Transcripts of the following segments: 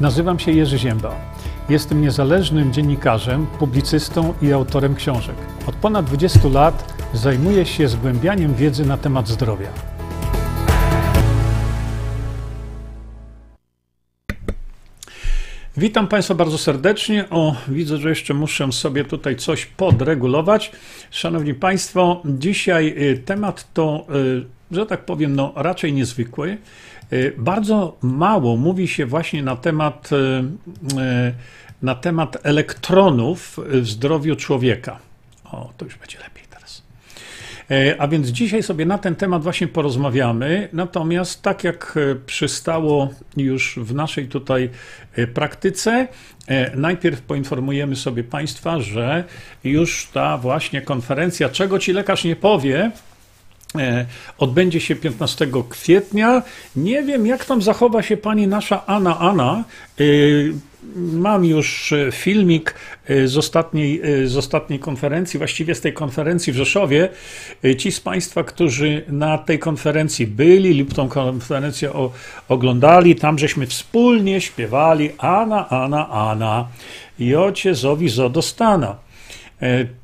Nazywam się Jerzy Ziemba. Jestem niezależnym dziennikarzem, publicystą i autorem książek. Od ponad 20 lat zajmuję się zgłębianiem wiedzy na temat zdrowia. Witam Państwa bardzo serdecznie. O, widzę, że jeszcze muszę sobie tutaj coś podregulować. Szanowni Państwo, dzisiaj y, temat to, y, że tak powiem, no raczej niezwykły. Y, bardzo mało mówi się właśnie na temat, na temat elektronów w zdrowiu człowieka. O, to już będzie lepiej teraz. A więc dzisiaj sobie na ten temat właśnie porozmawiamy. Natomiast tak jak przystało już w naszej tutaj praktyce, najpierw poinformujemy sobie Państwa, że już ta właśnie konferencja, czego ci lekarz nie powie, odbędzie się 15 kwietnia. Nie wiem, jak tam zachowa się pani nasza Anna Anna. Mam już filmik z ostatniej, z ostatniej konferencji, właściwie z tej konferencji w Rzeszowie. Ci z Państwa, którzy na tej konferencji byli lub tą konferencję o, oglądali, tam żeśmy wspólnie śpiewali Ana, Ana, Ana i Ociezowi Zodostana.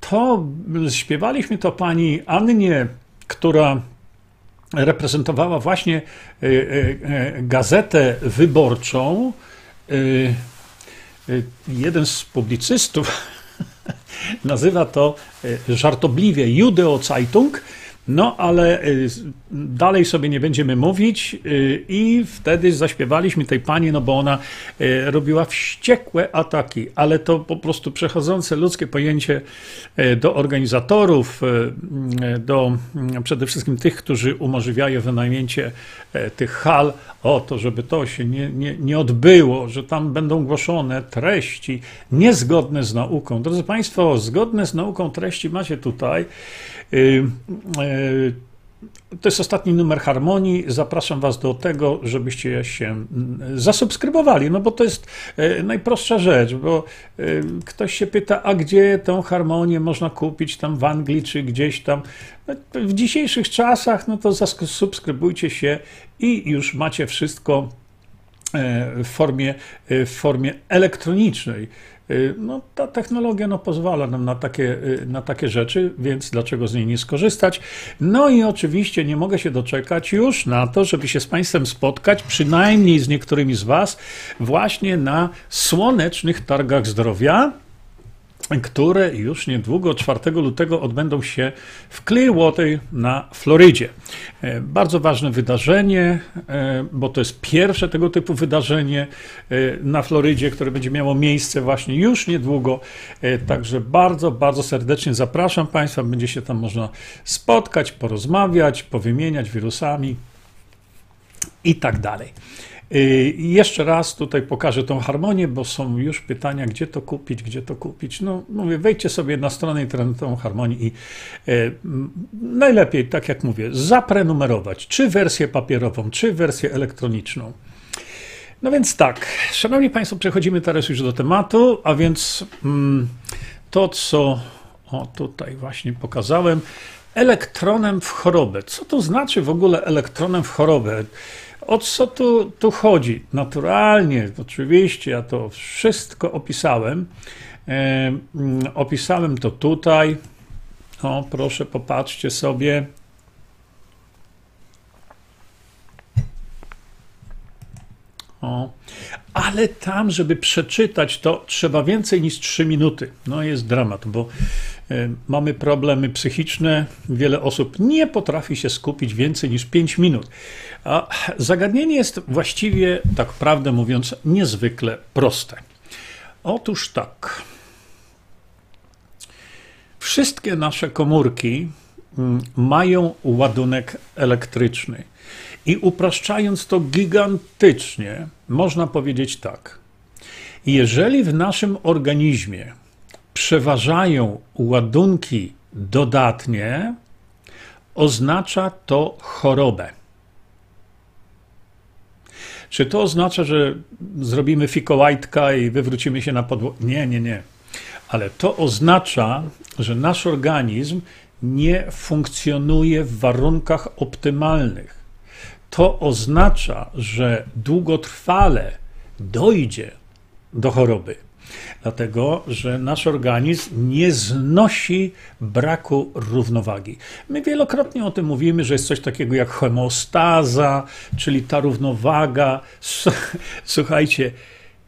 To śpiewaliśmy to pani Annie która reprezentowała właśnie e, e, gazetę wyborczą. E, jeden z publicystów nazywa to żartobliwie Judeo Zeitung, no, ale y, dalej sobie nie będziemy mówić y, i wtedy zaśpiewaliśmy tej pani, no bo ona y, robiła wściekłe ataki, ale to po prostu przechodzące ludzkie pojęcie do organizatorów, do przede wszystkim tych, którzy umożliwiają wynajęcie tych hal, o to, żeby to się nie, nie, nie odbyło, że tam będą głoszone treści niezgodne z nauką. Drodzy Państwo, zgodne z nauką treści macie tutaj. To jest ostatni numer Harmonii. Zapraszam Was do tego, żebyście się mm, zasubskrybowali, no bo to jest e, najprostsza rzecz, bo e, ktoś się pyta, a gdzie tą harmonię można kupić tam w Anglii czy gdzieś tam. No, w dzisiejszych czasach, no to zasubskrybujcie się i już macie wszystko e, w formie, w formie elektronicznej. Y, no, ta technologia no, pozwala nam na takie, y, na takie rzeczy, więc dlaczego z niej nie skorzystać? No i oczywiście nie mogę się doczekać już na to, żeby się z Państwem spotkać, przynajmniej z niektórymi z Was, właśnie na słonecznych targach zdrowia które już niedługo, 4 lutego, odbędą się w Clearwater na Florydzie. E, bardzo ważne wydarzenie, e, bo to jest pierwsze tego typu wydarzenie e, na Florydzie, które będzie miało miejsce właśnie już niedługo. Także bardzo, bardzo serdecznie zapraszam Państwa. Będzie się tam można spotkać, porozmawiać, powymieniać wirusami i tak dalej. Y, jeszcze raz tutaj pokażę tą harmonię, bo są już pytania, gdzie to kupić, gdzie to kupić. No mówię, wejdźcie sobie na stronę internetową harmonii i e, najlepiej, tak jak mówię, zaprenumerować czy wersję papierową, czy wersję elektroniczną. No więc tak, szanowni Państwo, przechodzimy teraz już do tematu, a więc mm, to, co o, tutaj właśnie pokazałem, elektronem w chorobę. Co to znaczy w ogóle elektronem w chorobę? O co tu, tu chodzi? Naturalnie, oczywiście, ja to wszystko opisałem. E, opisałem to tutaj. O, proszę, popatrzcie sobie. O. Ale tam, żeby przeczytać to, trzeba więcej niż 3 minuty. No jest dramat, bo y, mamy problemy psychiczne. Wiele osób nie potrafi się skupić więcej niż 5 minut. A zagadnienie jest właściwie, tak prawdę mówiąc, niezwykle proste. Otóż tak. Wszystkie nasze komórki mm, mają ładunek elektryczny. I upraszczając to gigantycznie, można powiedzieć tak. Jeżeli w naszym organizmie przeważają ładunki dodatnie, oznacza to chorobę. Czy to oznacza, że zrobimy fikołajtka i wywrócimy się na podłogę? Nie, nie, nie. Ale to oznacza, że nasz organizm nie funkcjonuje w warunkach optymalnych. To oznacza, że długotrwale dojdzie do choroby. Dlatego, że nasz organizm nie znosi braku równowagi. My wielokrotnie o tym mówimy, że jest coś takiego jak homeostaza, czyli ta równowaga. Słuchajcie,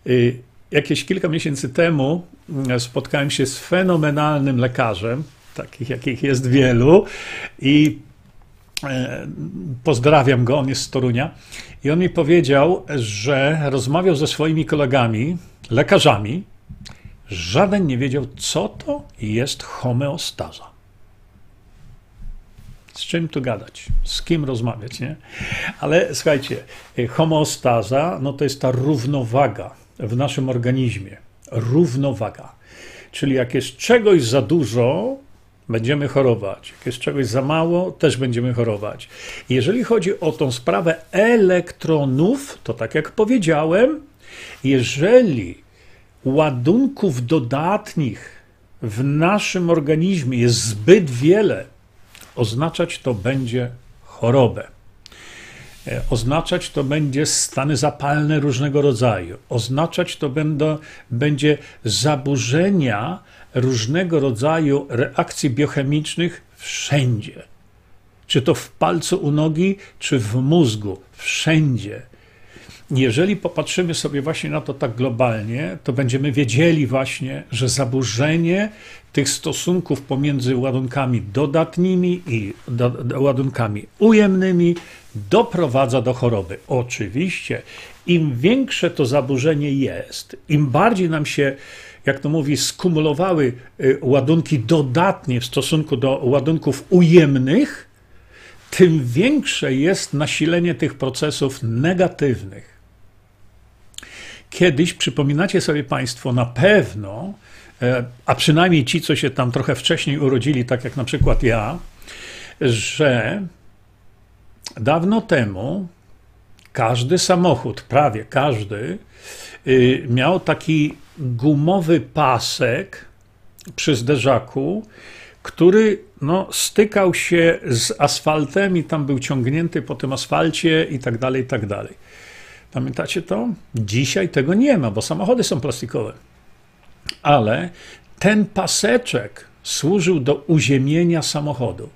y, jakieś kilka miesięcy temu mm, spotkałem się z fenomenalnym lekarzem, takich jakich jest wielu, i pozdrawiam go, on jest z Torunia. I on mi powiedział, że rozmawiał ze swoimi kolegami, lekarzami, żaden nie wiedział, co to jest homeostaza. Z czym tu gadać? Z kim rozmawiać, nie? Ale słuchajcie, homeostaza, no to jest ta równowaga w naszym organizmie. Równowaga. Czyli jak jest czegoś za dużo, będziemy chorować. Jak jest czegoś za mało, też będziemy chorować. Jeżeli chodzi o tą sprawę elektronów, to tak jak powiedziałem, jeżeli ładunków dodatnich w naszym organizmie jest zbyt wiele, oznaczać to będzie chorobę. E, oznaczać to będzie stany zapalne różnego rodzaju. Oznaczać to będą, będzie zaburzenia różnego rodzaju reakcji biochemicznych wszędzie. Czy to w palcu u nogi, czy w mózgu, wszędzie. Jeżeli popatrzymy sobie właśnie na to tak globalnie, to będziemy wiedzieli właśnie, że zaburzenie tych stosunków pomiędzy ładunkami dodatnimi i do, do ładunkami ujemnymi doprowadza do choroby. Oczywiście, im większe to zaburzenie jest, im bardziej nam się, jak to mówi, skumulowały y, ładunki dodatnie w stosunku do ładunków ujemnych, tym większe jest nasilenie tych procesów negatywnych. Kiedyś, przypominacie sobie Państwo, na pewno, e, a przynajmniej ci, co się tam trochę wcześniej urodzili, tak jak na przykład ja, że dawno temu każdy samochód, prawie każdy, y, miał taki gumowy pasek przy zderzaku, który no, stykał się z asfaltem i tam był ciągnięty po tym asfalcie i tak dalej, i tak dalej. Pamiętacie to? Dzisiaj tego nie ma, bo samochody są plastikowe. Ale ten paseczek służył do uziemienia samochodu.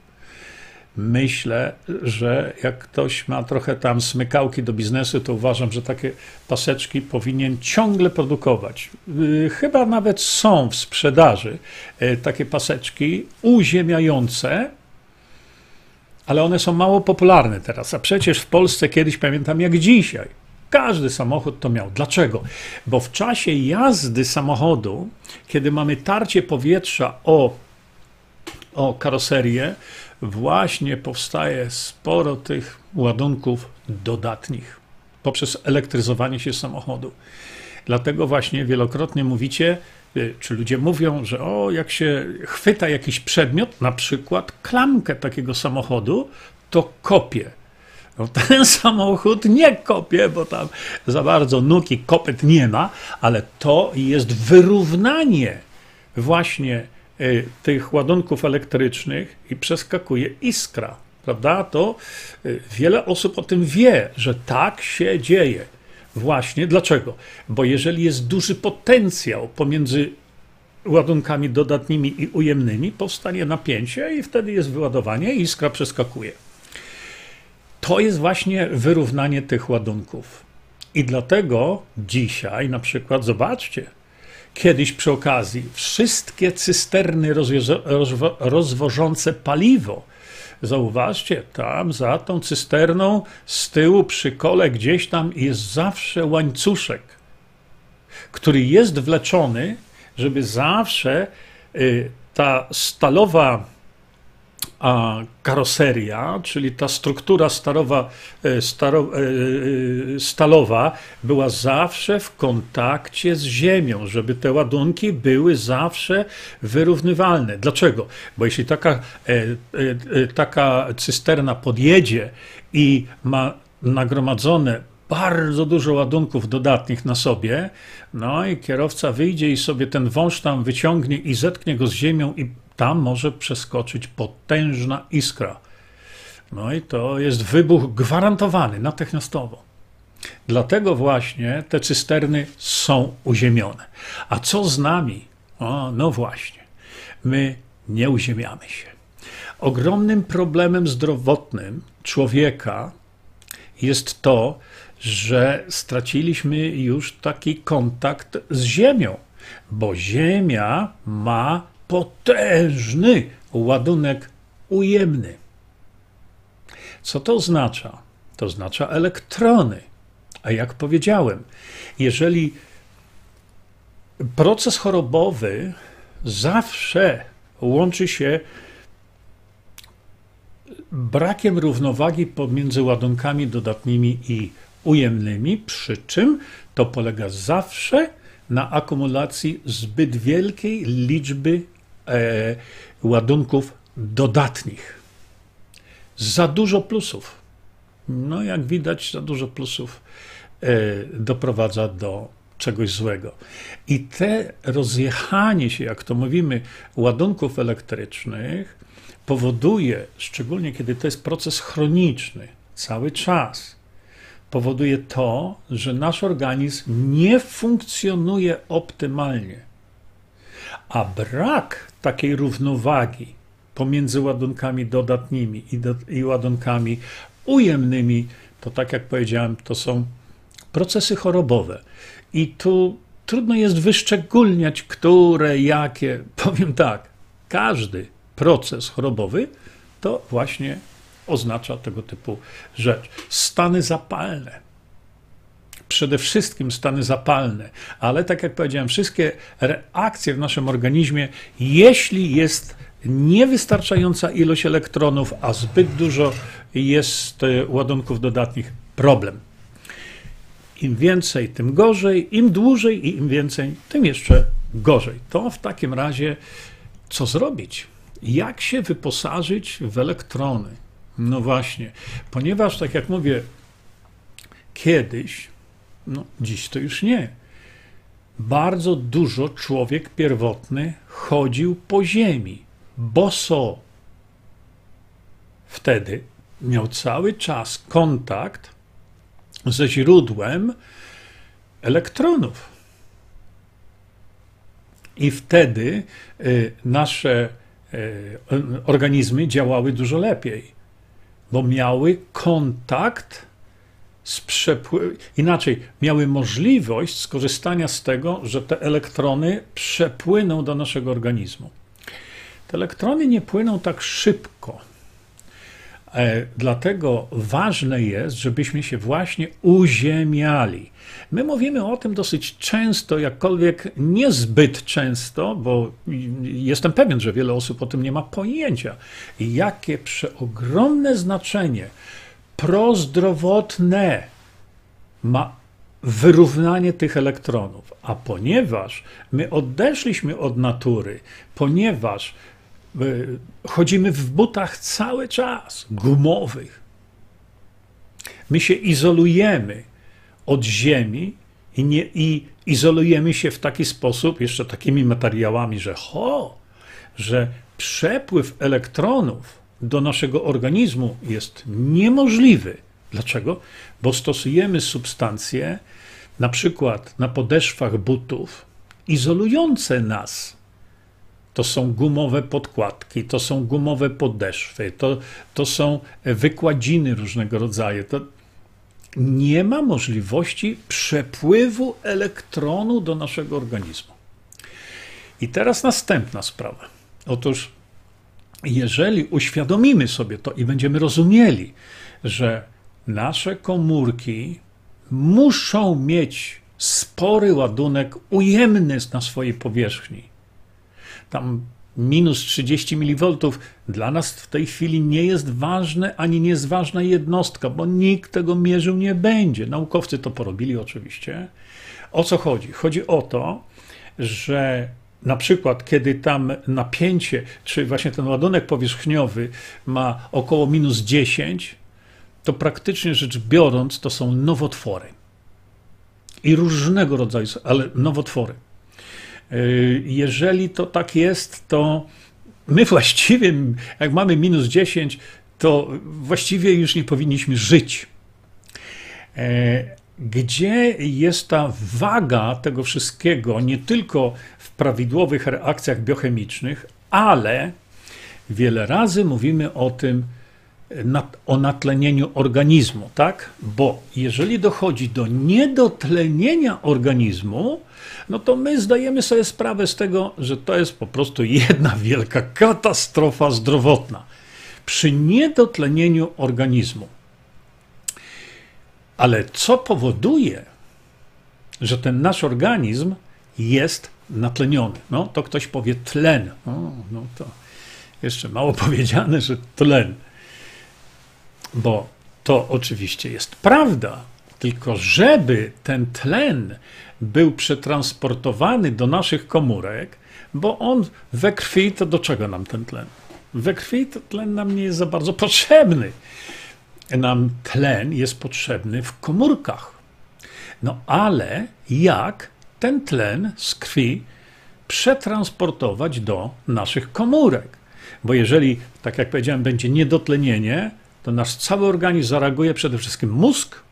Myślę, że jak ktoś ma trochę tam smykałki do biznesu, to uważam, że takie paseczki powinien ciągle produkować. Y, chyba nawet są w sprzedaży y, takie paseczki uziemiające, ale one są mało popularne teraz. A przecież w Polsce kiedyś pamiętam jak dzisiaj każdy samochód to miał. Dlaczego? Bo w czasie jazdy samochodu, kiedy mamy tarcie powietrza o, o karoserię, właśnie powstaje sporo tych ładunków dodatnich poprzez elektryzowanie się samochodu. Dlatego właśnie wielokrotnie mówicie, y, czy ludzie mówią, że o, jak się chwyta jakiś przedmiot, na przykład klamkę takiego samochodu, to kopie no, ten samochód nie kopie, bo tam za bardzo nóg i kopyt nie ma, ale to jest wyrównanie właśnie tych ładunków elektrycznych i przeskakuje iskra. Prawda? To y, wiele osób o tym wie, że tak się dzieje. Właśnie dlaczego? Bo jeżeli jest duży potencjał pomiędzy ładunkami dodatnimi i ujemnymi, powstanie napięcie i wtedy jest wyładowanie i iskra przeskakuje. To jest właśnie wyrównanie tych ładunków. I dlatego dzisiaj na przykład, zobaczcie, kiedyś przy okazji wszystkie cysterny rozwożące paliwo, zauważcie, tam za tą cysterną z tyłu przy kole gdzieś tam jest zawsze łańcuszek, który jest wleczony, żeby zawsze y, ta stalowa a karoseria, czyli ta struktura starowa, e, staro, e, e, stalowa była zawsze w kontakcie z ziemią, żeby te ładunki były zawsze wyrównywalne. Dlaczego? Bo jeśli taka, taka cysterna podjedzie i ma nagromadzone bardzo dużo ładunków dodatnich na sobie, no i kierowca wyjdzie i sobie ten wąż tam wyciągnie i zetknie go z ziemią i tam może przeskoczyć potężna iskra. No i to jest wybuch gwarantowany natychmiastowo. Dlatego właśnie te cysterny są uziemione. A co z nami? O, no właśnie, my nie uziemiamy się. Ogromnym problemem zdrowotnym człowieka jest to, że straciliśmy już taki kontakt z Ziemią, bo Ziemia ma potężny ładunek ujemny. Co to oznacza? To oznacza elektrony. A jak powiedziałem, jeżeli proces chorobowy zawsze łączy się brakiem równowagi pomiędzy ładunkami dodatnimi i ujemnymi, przy czym to polega zawsze na akumulacji zbyt wielkiej liczby ładunków dodatnich. Za dużo plusów. No, jak widać, za dużo plusów e, doprowadza do czegoś złego. I te rozjechanie się, jak to mówimy, ładunków elektrycznych powoduje, szczególnie kiedy to jest proces chroniczny, cały czas, powoduje to, że nasz organizm nie funkcjonuje optymalnie. A brak takiej równowagi pomiędzy ładunkami dodatnimi i, do, i ładunkami ujemnymi, to tak jak powiedziałem, to są procesy chorobowe. I tu trudno jest wyszczególniać, które, jakie. Powiem tak, każdy proces chorobowy to właśnie oznacza tego typu rzecz. Stany zapalne. Przede wszystkim stany zapalne, ale tak jak powiedziałem, wszystkie reakcje w naszym organizmie, jeśli jest niewystarczająca ilość elektronów, a zbyt dużo jest e, ładunków dodatnich, problem. Im więcej, tym gorzej, im dłużej i im więcej, tym jeszcze gorzej. To w takim razie co zrobić? Jak się wyposażyć w elektrony? No właśnie, ponieważ, tak jak mówię, kiedyś, no dziś to już nie, bardzo dużo człowiek pierwotny chodził po ziemi, boso. Wtedy miał cały czas kontakt ze źródłem elektronów. I wtedy y, nasze y, organizmy działały dużo lepiej bo miały kontakt inaczej, miały możliwość skorzystania z tego, że te elektrony przepłyną do naszego organizmu. Te elektrony nie płyną tak szybko. E, dlatego ważne jest, żebyśmy się właśnie uziemiali. My mówimy o tym dosyć często, jakkolwiek niezbyt często, bo jestem pewien, że wiele osób o tym nie ma pojęcia, jakie przeogromne znaczenie prozdrowotne ma wyrównanie tych elektronów. A ponieważ my odeszliśmy od natury, ponieważ chodzimy w butach cały czas, gumowych. My się izolujemy od ziemi i, nie, i izolujemy się w taki sposób, jeszcze takimi materiałami, że ho, że przepływ elektronów do naszego organizmu jest niemożliwy. Dlaczego? Bo stosujemy substancje, na przykład na podeszwach butów, izolujące nas to są gumowe podkładki, to są gumowe podeszwy, to, to są wykładziny różnego rodzaju. To nie ma możliwości przepływu elektronu do naszego organizmu. I teraz następna sprawa. Otóż, jeżeli uświadomimy sobie to i będziemy rozumieli, że nasze komórki muszą mieć spory ładunek ujemny na swojej powierzchni, tam minus 30 mV dla nas w tej chwili nie jest ważne, ani nie jest ważna jednostka, bo nikt tego mierzył nie będzie. Naukowcy to porobili oczywiście. O co chodzi? Chodzi o to, że na przykład, kiedy tam napięcie, czy właśnie ten ładunek powierzchniowy ma około minus 10, to praktycznie rzecz biorąc, to są nowotwory. I różnego rodzaju, ale nowotwory. Y, jeżeli to tak jest, to my właściwie, jak mamy minus 10, to właściwie już nie powinniśmy żyć. Gdzie jest ta waga tego wszystkiego, nie tylko w prawidłowych reakcjach biochemicznych, ale wiele razy mówimy o tym, o natlenieniu organizmu, tak? Bo jeżeli dochodzi do niedotlenienia organizmu, no to my zdajemy sobie sprawę z tego, że to jest po prostu jedna wielka katastrofa zdrowotna przy niedotlenieniu organizmu. Ale co powoduje, że ten nasz organizm jest natleniony? No to ktoś powie tlen. No, no to jeszcze mało powiedziane, że tlen. Bo to oczywiście jest prawda, tylko żeby ten tlen był przetransportowany do naszych komórek, bo on we krwi, to do czego nam ten tlen? We krwi to tlen nam nie jest za bardzo potrzebny. Nam tlen jest potrzebny w komórkach. No ale jak ten tlen z krwi przetransportować do naszych komórek? Bo jeżeli, tak jak powiedziałem, będzie niedotlenienie, to nasz cały organizm zareaguje przede wszystkim mózg,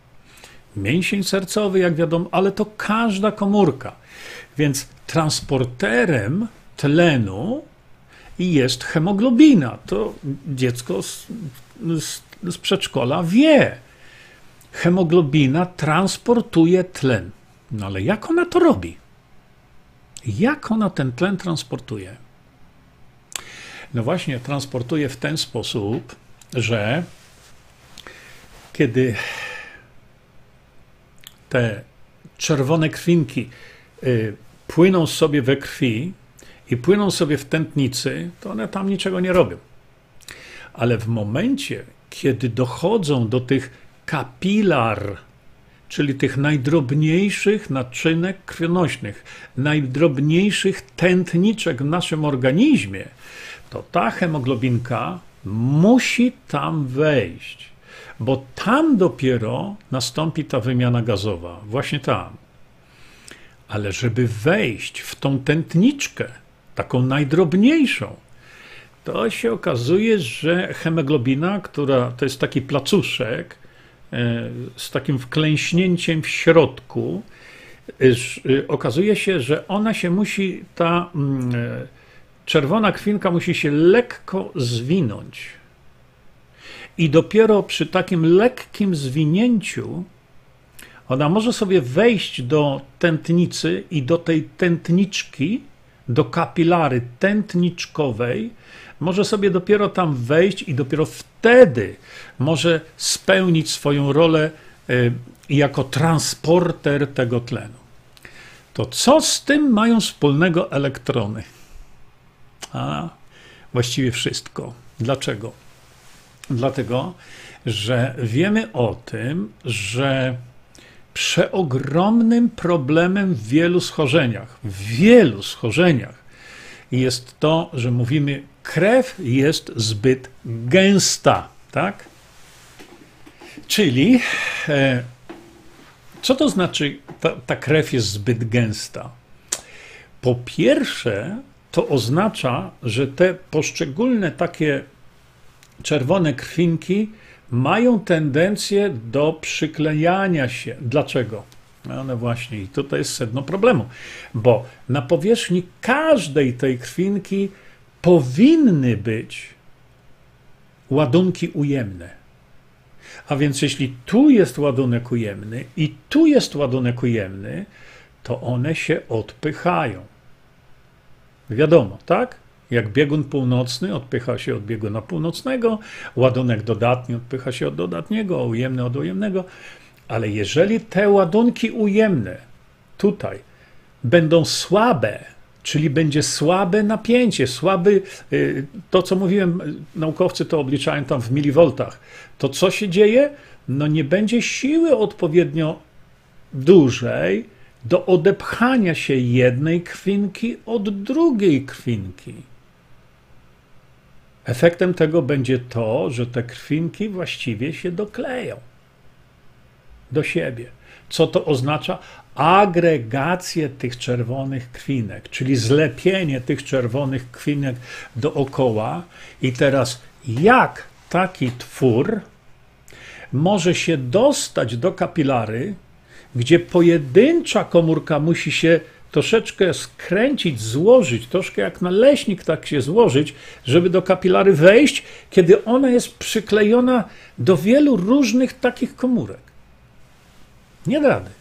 mięsień sercowy, jak wiadomo, ale to każda komórka. Więc transporterem tlenu jest hemoglobina. To dziecko z, z, z przedszkola wie. Hemoglobina transportuje tlen. No ale jak ona to robi? Jak ona ten tlen transportuje? No właśnie, transportuje w ten sposób, że kiedy te czerwone krwinki y, płyną sobie we krwi i płyną sobie w tętnicy, to one tam niczego nie robią. Ale w momencie, kiedy dochodzą do tych kapilar, czyli tych najdrobniejszych naczynek krwionośnych, najdrobniejszych tętniczek w naszym organizmie, to ta hemoglobinka musi tam wejść bo tam dopiero nastąpi ta wymiana gazowa, właśnie tam. Ale żeby wejść w tą tętniczkę, taką najdrobniejszą, to się okazuje, że hemoglobina, która to jest taki placuszek e, z takim wklęśnięciem w środku, e, e, okazuje się, że ona się musi, ta mm, czerwona krwinka musi się lekko zwinąć. I dopiero przy takim lekkim zwinięciu ona może sobie wejść do tętnicy i do tej tętniczki, do kapilary tętniczkowej, może sobie dopiero tam wejść i dopiero wtedy może spełnić swoją rolę y, jako transporter tego tlenu. To co z tym mają wspólnego elektrony? A właściwie wszystko. Dlaczego? Dlatego, że wiemy o tym, że przeogromnym problemem w wielu schorzeniach, w wielu schorzeniach jest to, że mówimy, krew jest zbyt gęsta, tak? Czyli, e, co to znaczy, ta, ta krew jest zbyt gęsta? Po pierwsze, to oznacza, że te poszczególne takie czerwone krwinki mają tendencję do przyklejania się. Dlaczego? No one właśnie, i tutaj jest sedno problemu, bo na powierzchni każdej tej krwinki powinny być ładunki ujemne. A więc jeśli tu jest ładunek ujemny i tu jest ładunek ujemny, to one się odpychają. Wiadomo, tak? Jak biegun północny odpycha się od bieguna północnego, ładunek dodatni odpycha się od dodatniego, a ujemny od ujemnego. Ale jeżeli te ładunki ujemne tutaj będą słabe, czyli będzie słabe napięcie, słaby, y, to co mówiłem, naukowcy to obliczają tam w miliwoltach, to co się dzieje? No nie będzie siły odpowiednio dużej do odepchania się jednej krwinki od drugiej krwinki. Efektem tego będzie to, że te krwinki właściwie się dokleją do siebie. Co to oznacza? Agregację tych czerwonych krwinek, czyli zlepienie tych czerwonych krwinek dookoła. I teraz, jak taki twór może się dostać do kapilary, gdzie pojedyncza komórka musi się troszeczkę skręcić, złożyć, troszkę jak naleśnik tak się złożyć, żeby do kapilary wejść, kiedy ona jest przyklejona do wielu różnych takich komórek. Nie da rady.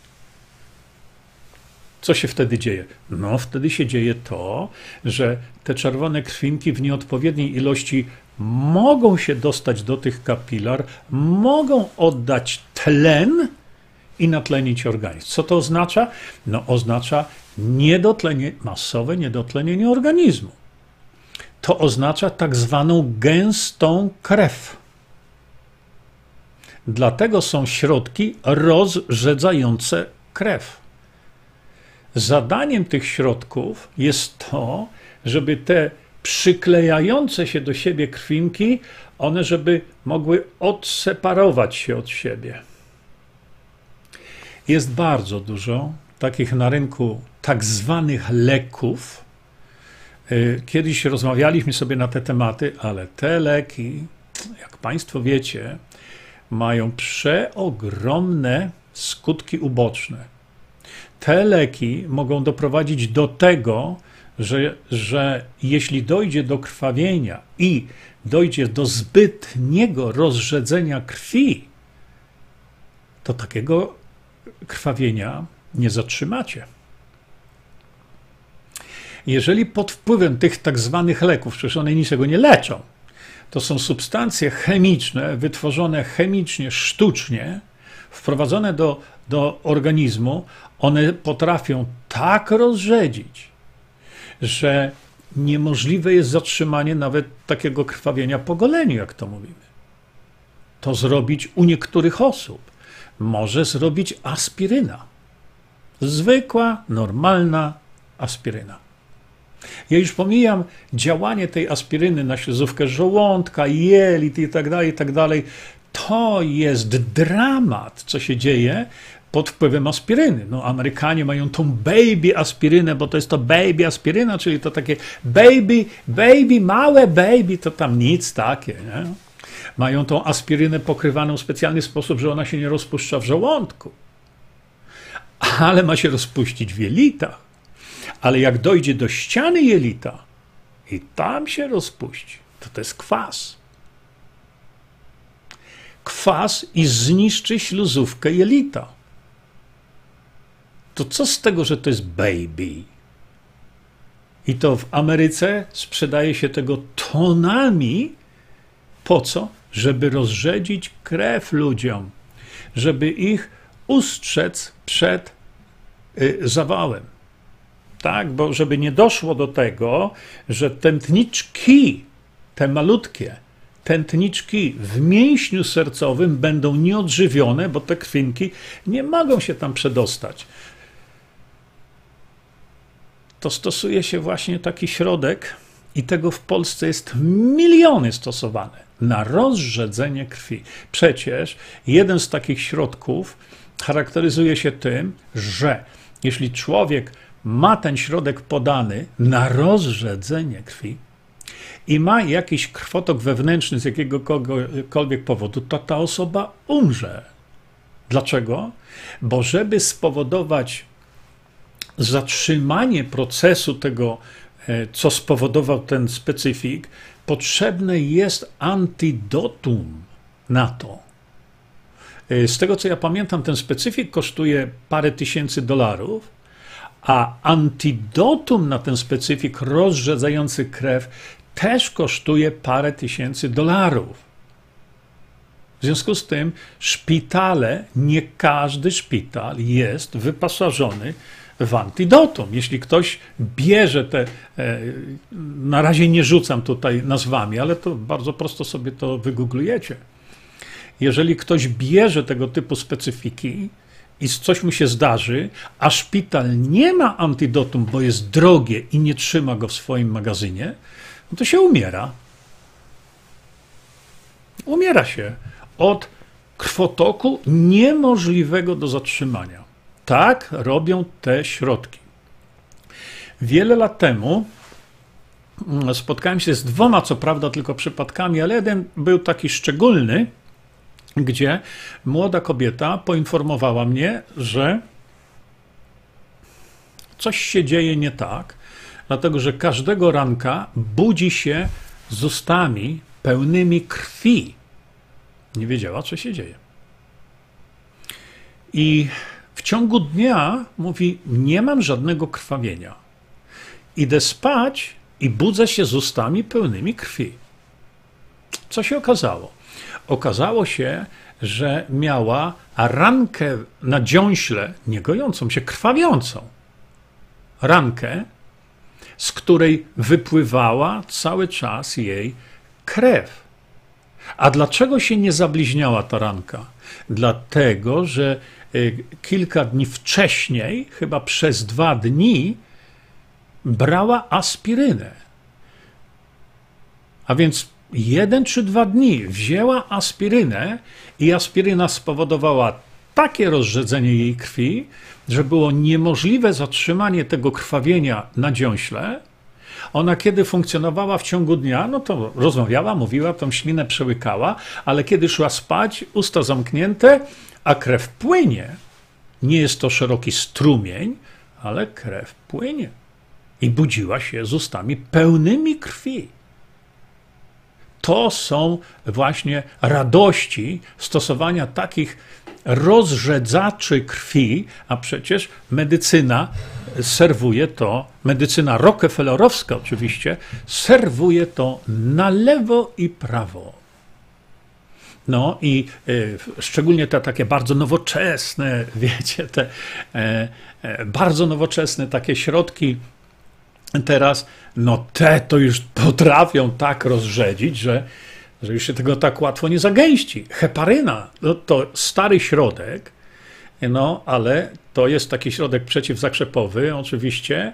Co się wtedy dzieje? No, wtedy się dzieje to, że te czerwone krwinki w nieodpowiedniej ilości mogą się dostać do tych kapilar, mogą oddać tlen i natlenić organizm. Co to oznacza? No, oznacza niedotlenie, masowe niedotlenienie organizmu. To oznacza tak zwaną gęstą krew. Dlatego są środki rozrzedzające krew. Zadaniem tych środków jest to, żeby te przyklejające się do siebie krwinki, one żeby mogły odseparować się od siebie. Jest bardzo dużo takich na rynku tak zwanych leków. Y, kiedyś rozmawialiśmy sobie na te tematy, ale te leki, jak Państwo wiecie, mają przeogromne skutki uboczne. Te leki mogą doprowadzić do tego, że, że jeśli dojdzie do krwawienia i dojdzie do zbytniego rozrzedzenia krwi, to takiego krwawienia nie zatrzymacie. Jeżeli pod wpływem tych tak zwanych leków, przecież one niczego nie leczą, to są substancje chemiczne, wytworzone chemicznie, sztucznie, wprowadzone do, do organizmu, one potrafią tak rozrzedzić, że niemożliwe jest zatrzymanie nawet takiego krwawienia po goleniu, jak to mówimy. To zrobić u niektórych osób może zrobić aspiryna. Zwykła, normalna aspiryna. Ja już pomijam działanie tej aspiryny na śluzówkę żołądka, jelit i tak dalej, i tak dalej. To jest dramat, co się dzieje pod wpływem aspiryny. No, Amerykanie mają tą baby aspirynę, bo to jest to baby aspiryna, czyli to takie baby, baby, małe baby, to tam nic takie. Nie? Mają tą aspirynę pokrywaną w specjalny sposób, że ona się nie rozpuszcza w żołądku, ale ma się rozpuścić w jelitach. Ale jak dojdzie do ściany jelita i tam się rozpuści, to to jest kwas. Kwas i zniszczy śluzówkę jelita. To co z tego, że to jest baby? I to w Ameryce sprzedaje się tego tonami. Po co? Żeby rozrzedzić krew ludziom, żeby ich ustrzec przed y, zawałem tak, bo żeby nie doszło do tego, że tętniczki, te malutkie, tętniczki w mięśniu sercowym będą nieodżywione, bo te krwinki nie mogą się tam przedostać. To stosuje się właśnie taki środek, i tego w Polsce jest miliony stosowane na rozrzedzenie krwi. Przecież jeden z takich środków charakteryzuje się tym, że jeśli człowiek ma ten środek podany na rozrzedzenie krwi i ma jakiś krwotok wewnętrzny z jakiegokolwiek powodu, to ta osoba umrze. Dlaczego? Bo żeby spowodować zatrzymanie procesu tego, e, co spowodował ten specyfik, potrzebne jest antidotum na to. E, z tego co ja pamiętam, ten specyfik kosztuje parę tysięcy dolarów a antidotum na ten specyfik rozrzedzający krew też kosztuje parę tysięcy dolarów. W związku z tym szpitale, nie każdy szpital jest wyposażony w antidotum. Jeśli ktoś bierze te, e, na razie nie rzucam tutaj nazwami, ale to bardzo prosto sobie to wygooglujecie. Jeżeli ktoś bierze tego typu specyfiki, i coś mu się zdarzy, a szpital nie ma antidotum, bo jest drogie i nie trzyma go w swoim magazynie, no to się umiera. Umiera się od krwotoku niemożliwego do zatrzymania. Tak robią te środki. Wiele lat temu mm, spotkałem się z dwoma, co prawda, tylko przypadkami, ale jeden był taki szczególny, gdzie młoda kobieta poinformowała mnie, że coś się dzieje nie tak, dlatego że każdego ranka budzi się z ustami pełnymi krwi. Nie wiedziała, co się dzieje. I w ciągu dnia mówi: Nie mam żadnego krwawienia. Idę spać i budzę się z ustami pełnymi krwi. Co się okazało? Okazało się, że miała rankę na dziąśle, nie gojącą się, krwawiącą. Rankę, z której wypływała cały czas jej krew. A dlaczego się nie zabliźniała ta ranka? Dlatego, że kilka dni wcześniej, chyba przez dwa dni, brała aspirynę. A więc jeden czy dwa dni wzięła aspirynę i aspiryna spowodowała takie rozrzedzenie jej krwi, że było niemożliwe zatrzymanie tego krwawienia na dziąśle. Ona kiedy funkcjonowała w ciągu dnia, no to rozmawiała, mówiła, tą ślinę przełykała, ale kiedy szła spać, usta zamknięte, a krew płynie. Nie jest to szeroki strumień, ale krew płynie. I budziła się z ustami pełnymi krwi. To są właśnie radości stosowania takich rozrzedzaczy krwi, a przecież medycyna serwuje to, medycyna rockefellerowska oczywiście, serwuje to na lewo i prawo. No i y, szczególnie te takie bardzo nowoczesne, wiecie, te e, e, bardzo nowoczesne takie środki teraz, no te to już potrafią tak rozrzedzić, że że już się tego tak łatwo nie zagęści. Heparyna no to stary środek, no ale to jest taki środek przeciwzakrzepowy, oczywiście,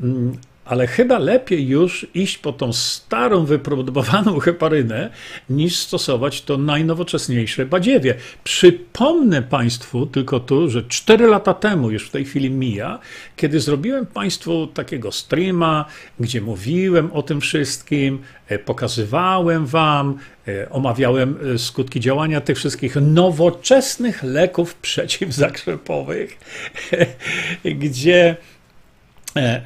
mm, ale chyba lepiej już iść po tą starą, wypróbowaną heparynę, niż stosować to najnowocześniejsze badziewie. Przypomnę Państwu tylko tu, że 4 lata temu, już w tej chwili mija, kiedy zrobiłem Państwu takiego streama, gdzie mówiłem o tym wszystkim, e, pokazywałem Wam, e, omawiałem e, skutki działania tych wszystkich nowoczesnych leków przeciwzakrzepowych, gdzie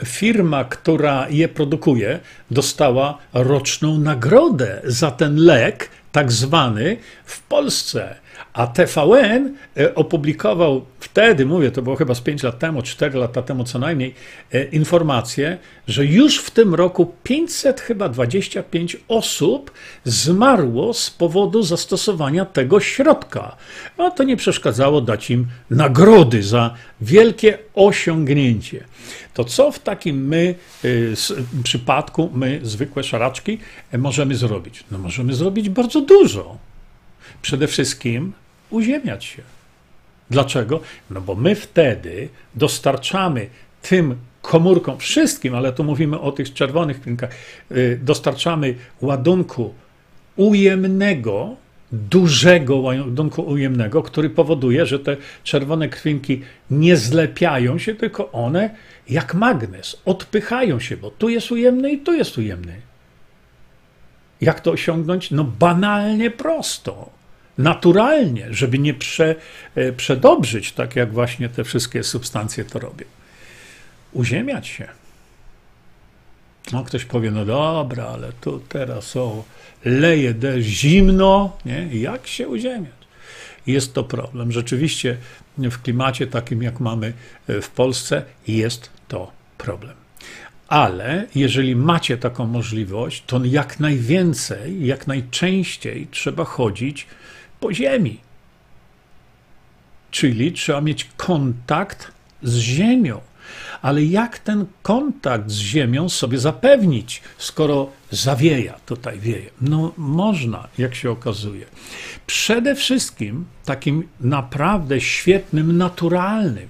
firma, która je produkuje, dostała roczną nagrodę za ten lek, tak zwany, w Polsce. A TVN e, opublikował wtedy, mówię, to było chyba z 5 lat temu, 4 lata temu co najmniej, e, informację, że już w tym roku 500 chyba 25 osób zmarło z powodu zastosowania tego środka. No to nie przeszkadzało dać im nagrody za wielkie osiągnięcie. To co w takim my y, przypadku, my zwykłe szaraczki, możemy zrobić? No możemy zrobić bardzo dużo. Przede wszystkim uziemiać się. Dlaczego? No bo my wtedy dostarczamy tym komórkom, wszystkim, ale tu mówimy o tych czerwonych klinkach, y, dostarczamy ładunku ujemnego, dużego ładunku ujemnego, który powoduje, że te czerwone krwinki nie zlepiają się, tylko one jak magnes odpychają się, bo tu jest ujemny i tu jest ujemny. Jak to osiągnąć? No banalnie prosto naturalnie, żeby nie prze, e, przedobrzyć, tak jak właśnie te wszystkie substancje to robią. Uziemiać się. No, ktoś powie, no dobra, ale tu teraz o, leje deszcz, zimno, nie? Jak się uziemiać? Jest to problem. Rzeczywiście w klimacie takim, jak mamy e, w Polsce, jest to problem. Ale jeżeli macie taką możliwość, to jak najwięcej, jak najczęściej trzeba chodzić po ziemi. Czyli trzeba mieć kontakt z ziemią. Ale jak ten kontakt z ziemią sobie zapewnić, skoro zawieja, tutaj wieje? No można, jak się okazuje. Przede wszystkim takim naprawdę świetnym, naturalnym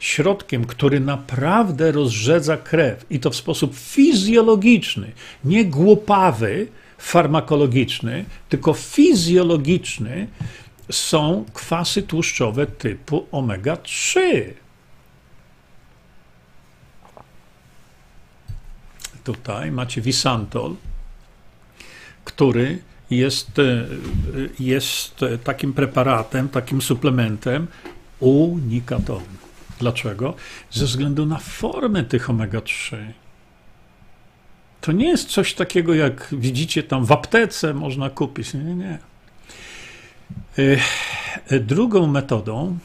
środkiem, który naprawdę rozrzedza krew i to w sposób fizjologiczny, nie głupawy, farmakologiczny, tylko fizjologiczny są kwasy tłuszczowe typu omega-3. Tutaj macie Visantol, który jest, e, jest takim preparatem, takim suplementem unikatowym. Dlaczego? Ze względu na formę tych omega-3. To nie jest coś takiego, jak widzicie tam w aptece można kupić. Nie, nie, nie. E, drugą metodą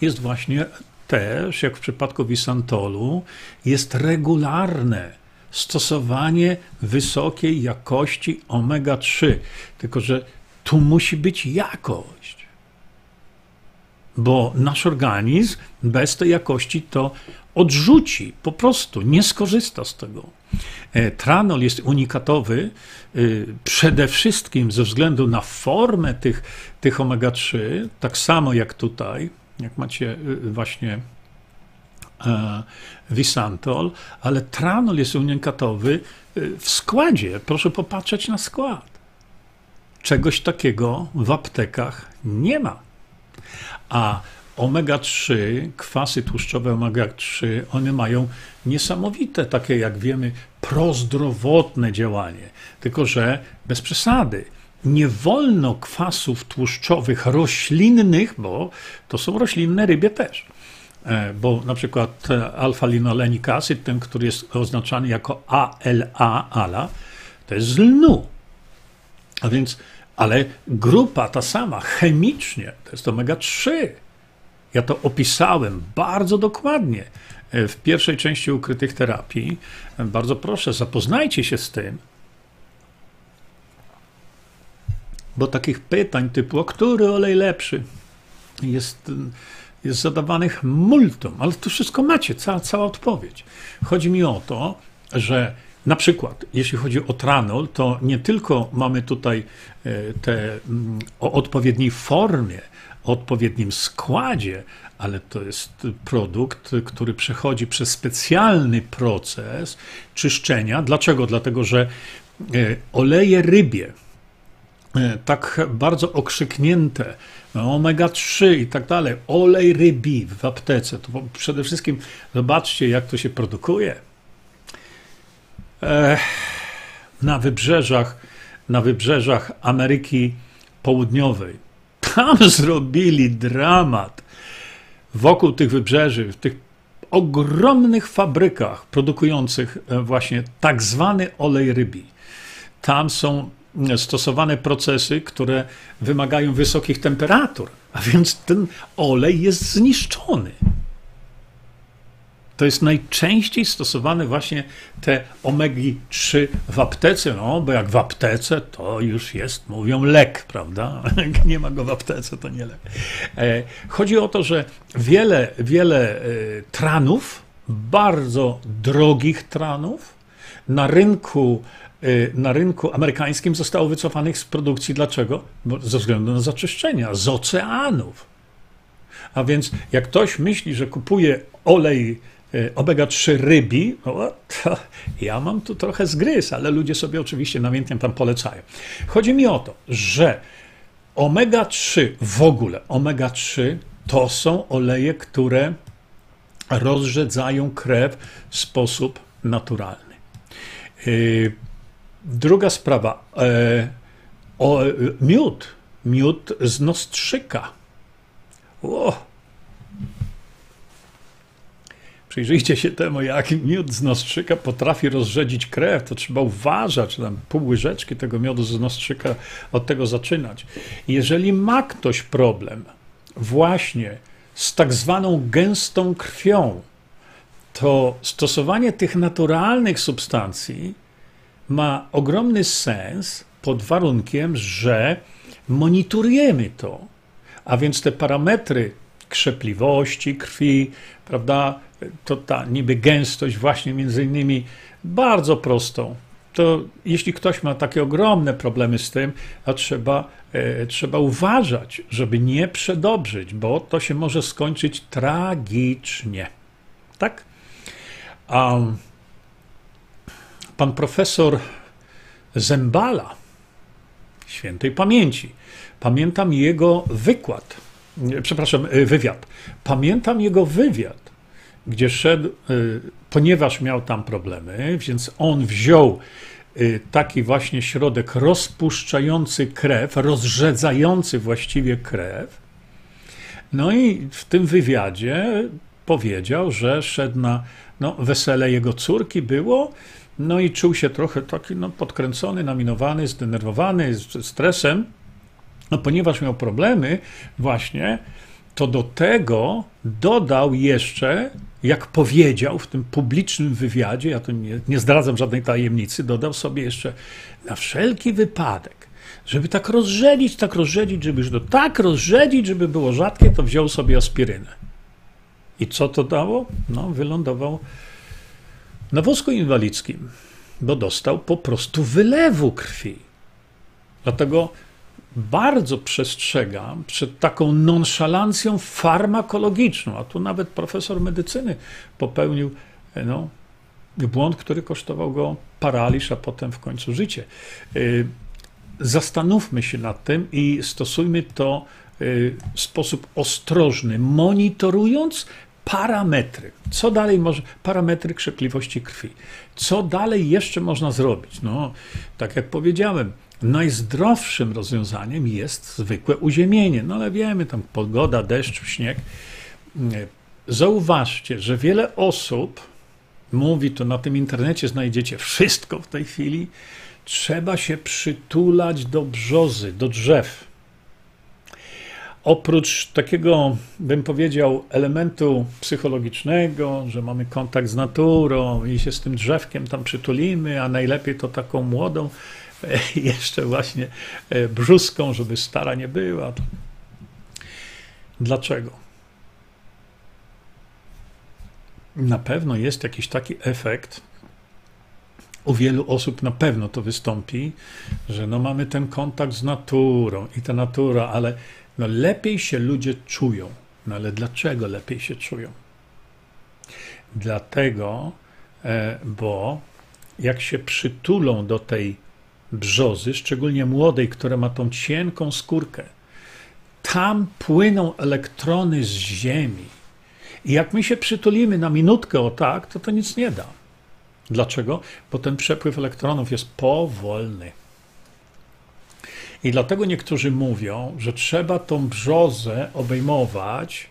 jest właśnie też, jak w przypadku Wisantolu, jest regularne stosowanie wysokiej jakości omega-3. Tylko, że tu musi być jakość. Bo nasz organizm bez tej jakości to odrzuci, po prostu nie skorzysta z tego. E, tranol jest unikatowy y, przede wszystkim ze względu na formę tych, tych omega-3, tak samo jak tutaj, jak macie y, właśnie e, Visantol, ale tranol jest unikatowy w składzie. Proszę popatrzeć na skład. Czegoś takiego w aptekach nie ma. A omega-3, kwasy tłuszczowe omega-3, one mają niesamowite, takie jak wiemy, prozdrowotne działanie. Tylko, że bez przesady. Nie wolno kwasów tłuszczowych roślinnych, bo to są roślinne rybie też. E, bo na przykład alfa-linolenik acid, ten, który jest oznaczany jako ALA, ALA, to jest z lnu. A więc, ale grupa ta sama, chemicznie, to jest omega-3. Ja to opisałem bardzo dokładnie e, w pierwszej części ukrytych terapii. Bardzo proszę, zapoznajcie się z tym. Bo takich pytań typu, o który olej lepszy, jest, jest zadawanych multum, ale to wszystko macie, cała, cała odpowiedź. Chodzi mi o to, że na przykład, jeśli chodzi o tranol, to nie tylko mamy tutaj e, te mm, o odpowiedniej formie, odpowiednim składzie, ale to jest produkt, który przechodzi przez specjalny proces czyszczenia. Dlaczego? Dlatego, że e, oleje rybie, e, tak bardzo okrzyknięte, no, omega-3 i tak dalej, olej rybi w aptece, to przede wszystkim zobaczcie, jak to się produkuje. Na wybrzeżach, na wybrzeżach Ameryki Południowej tam zrobili dramat wokół tych wybrzeży, w tych ogromnych fabrykach produkujących e, właśnie tak zwany olej rybi. Tam są e, stosowane procesy, które wymagają wysokich temperatur, a więc ten olej jest zniszczony. To jest najczęściej stosowane właśnie te omegi 3 w aptece, no bo jak w aptece to już jest, mówią lek, prawda? Jak nie ma go w aptece, to nie lek. E, chodzi o to, że wiele, wiele e, tranów, bardzo drogich tranów na rynku e, na rynku amerykańskim zostało wycofanych z produkcji. Dlaczego? Bo ze względu na zaczyszczenia z oceanów. A więc jak ktoś myśli, że kupuje olej omega-3 rybi, no, to ja mam tu trochę zgryz, ale ludzie sobie oczywiście namiętnie tam polecają. Chodzi mi o to, że omega-3 w ogóle, omega-3 to są oleje, które rozrzedzają krew w sposób naturalny. E, druga sprawa, e, miód, miód z nostrzyka. O, Przyjrzyjcie się temu, jak miód z nostrzyka potrafi rozrzedzić krew. To trzeba uważać, tam pół łyżeczki tego miodu z nostrzyka od tego zaczynać. Jeżeli ma ktoś problem właśnie z tak zwaną gęstą krwią, to stosowanie tych naturalnych substancji ma ogromny sens pod warunkiem, że monitorujemy to. A więc te parametry krzepliwości krwi, prawda, to ta niby gęstość właśnie między innymi bardzo prostą. To jeśli ktoś ma takie ogromne problemy z tym, to trzeba, e, trzeba uważać, żeby nie przedobrzyć, bo to się może skończyć tragicznie. Tak? A pan profesor Zembala, świętej pamięci, pamiętam jego wykład, przepraszam, e, wywiad. Pamiętam jego wywiad gdzie szedł, y, ponieważ miał tam problemy, więc on wziął y, taki właśnie środek rozpuszczający krew, rozrzedzający właściwie krew. No i w tym wywiadzie powiedział, że szedł na no, wesele jego córki było, no i czuł się trochę taki no, podkręcony, naminowany, zdenerwowany, z stresem, no, ponieważ miał problemy właśnie, to do tego dodał jeszcze, jak powiedział w tym publicznym wywiadzie, ja tu nie, nie zdradzam żadnej tajemnicy, dodał sobie jeszcze na wszelki wypadek, żeby tak rozrzedzić, tak rozrzedzić, żeby to tak rozrzedzić, żeby było rzadkie, to wziął sobie aspirynę. I co to dało? No, wylądował na wózku inwalidzkim, bo dostał po prostu wylewu krwi. Dlatego bardzo przestrzegam przed taką nonszalancją farmakologiczną, a tu nawet profesor medycyny popełnił no, błąd, który kosztował go paraliż, a potem w końcu życie. Y, zastanówmy się nad tym i stosujmy to y, w sposób ostrożny, monitorując parametry. Co dalej może, parametry krzepliwości krwi. Co dalej jeszcze można zrobić? No, tak jak powiedziałem, najzdrowszym rozwiązaniem jest zwykłe uziemienie. No ale wiemy, tam pogoda, deszcz, śnieg. Zauważcie, że wiele osób mówi, to na tym internecie znajdziecie wszystko w tej chwili, trzeba się przytulać do brzozy, do drzew. Oprócz takiego, bym powiedział, elementu psychologicznego, że mamy kontakt z naturą i się z tym drzewkiem tam przytulimy, a najlepiej to taką młodą, jeszcze właśnie e, brzuską, żeby stara nie była. Dlaczego? Na pewno jest jakiś taki efekt, u wielu osób na pewno to wystąpi, że no mamy ten kontakt z naturą i ta natura, ale no lepiej się ludzie czują. No ale dlaczego lepiej się czują? Dlatego, e, bo jak się przytulą do tej brzozy, szczególnie młodej, która ma tą cienką skórkę, tam płyną elektrony z Ziemi. I jak my się przytulimy na minutkę o tak, to to nic nie da. Dlaczego? Bo ten przepływ elektronów jest powolny. I dlatego niektórzy mówią, że trzeba tą brzozę obejmować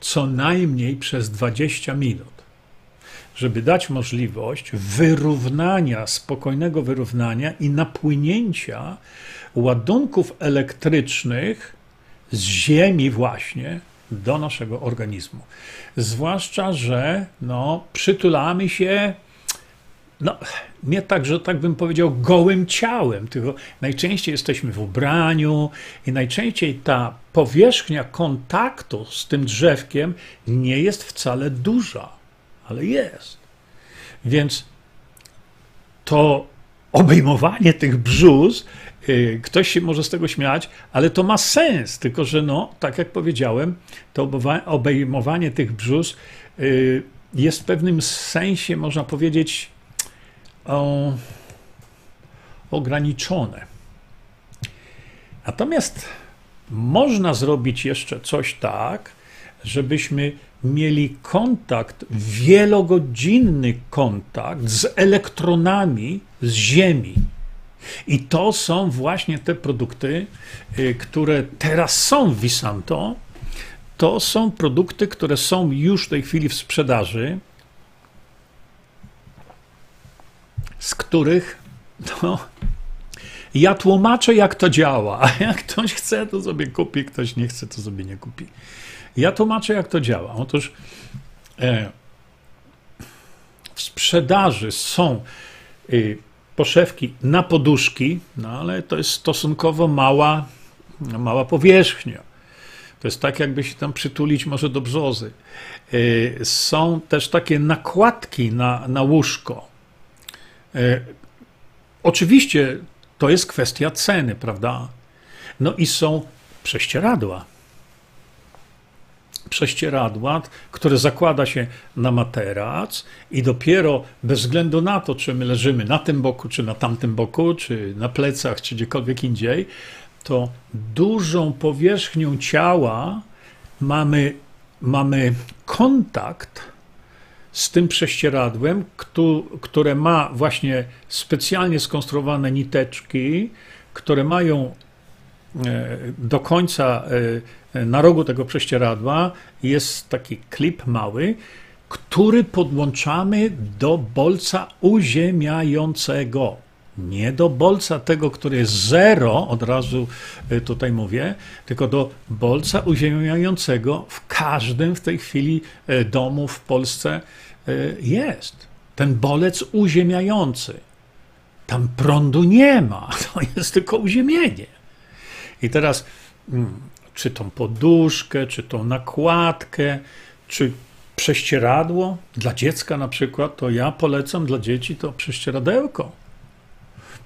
co najmniej przez 20 minut, żeby dać możliwość wyrównania, spokojnego wyrównania i napłynięcia ładunków elektrycznych z Ziemi właśnie do naszego organizmu. Zwłaszcza, że no, przytulamy się no, nie tak, że tak bym powiedział, gołym ciałem, tylko najczęściej jesteśmy w ubraniu i najczęściej ta powierzchnia kontaktu z tym drzewkiem nie jest wcale duża, ale jest. Więc to obejmowanie tych brzus, y, ktoś się może z tego śmiać, ale to ma sens, tylko że no, tak jak powiedziałem, to obejmowanie tych brzus y, jest w pewnym sensie, można powiedzieć, o, ograniczone. Natomiast można zrobić jeszcze coś tak, żebyśmy mieli kontakt, wielogodzinny kontakt z elektronami z Ziemi. I to są właśnie te produkty, y, które teraz są w Visanto. To są produkty, które są już w tej chwili w sprzedaży. z których no, ja tłumaczę, jak to działa. A jak ktoś chce, to sobie kupi, ktoś nie chce, to sobie nie kupi. Ja tłumaczę, jak to działa. Otóż e, w sprzedaży są y, poszewki na poduszki, no ale to jest stosunkowo mała, mała powierzchnia. To jest tak, jakby się tam przytulić może do brzozy. Y, są też takie nakładki na, na łóżko. E, oczywiście to jest kwestia ceny, prawda? No i są prześcieradła. Prześcieradła, które zakłada się na materac i dopiero bez względu na to, czy my leżymy na tym boku, czy na tamtym boku, czy na plecach, czy gdziekolwiek indziej, to dużą powierzchnią ciała mamy, mamy kontakt z tym prześcieradłem, które ma właśnie specjalnie skonstruowane niteczki, które mają e, do końca e, na rogu tego prześcieradła jest taki klip mały, który podłączamy do bolca uziemiającego. Nie do bolca tego, który jest zero, od razu e, tutaj mówię, tylko do bolca uziemiającego w każdym w tej chwili e, domu w Polsce e, jest. Ten bolec uziemiający. Tam prądu nie ma, to jest tylko uziemienie. I teraz, mm, czy tą poduszkę, czy tą nakładkę, czy prześcieradło dla dziecka na przykład, to ja polecam dla dzieci to prześcieradełko.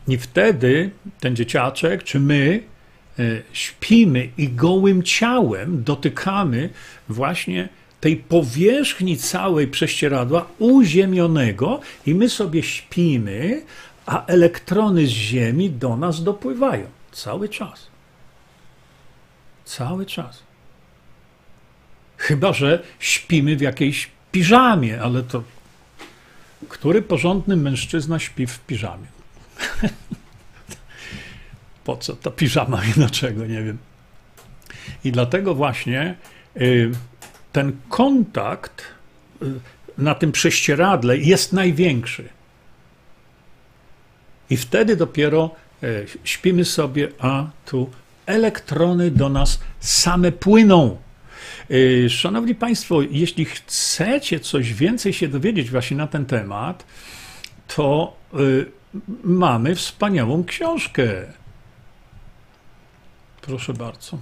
I wtedy ten dzieciaczek, czy my e, śpimy i gołym ciałem dotykamy właśnie tej powierzchni całej prześcieradła uziemionego i my sobie śpimy, a elektrony z Ziemi do nas dopływają cały czas. Cały czas. Chyba, że śpimy w jakiejś piżamie, ale to który porządny mężczyzna śpi w piżamie? Po co ta piżama i dlaczego, nie wiem. I dlatego właśnie y, ten kontakt y, na tym prześcieradle jest największy. I wtedy dopiero y, śpimy sobie, a tu elektrony do nas same płyną. Szanowni Państwo, jeśli chcecie coś więcej się dowiedzieć właśnie na ten temat, to mamy wspaniałą książkę. Proszę bardzo.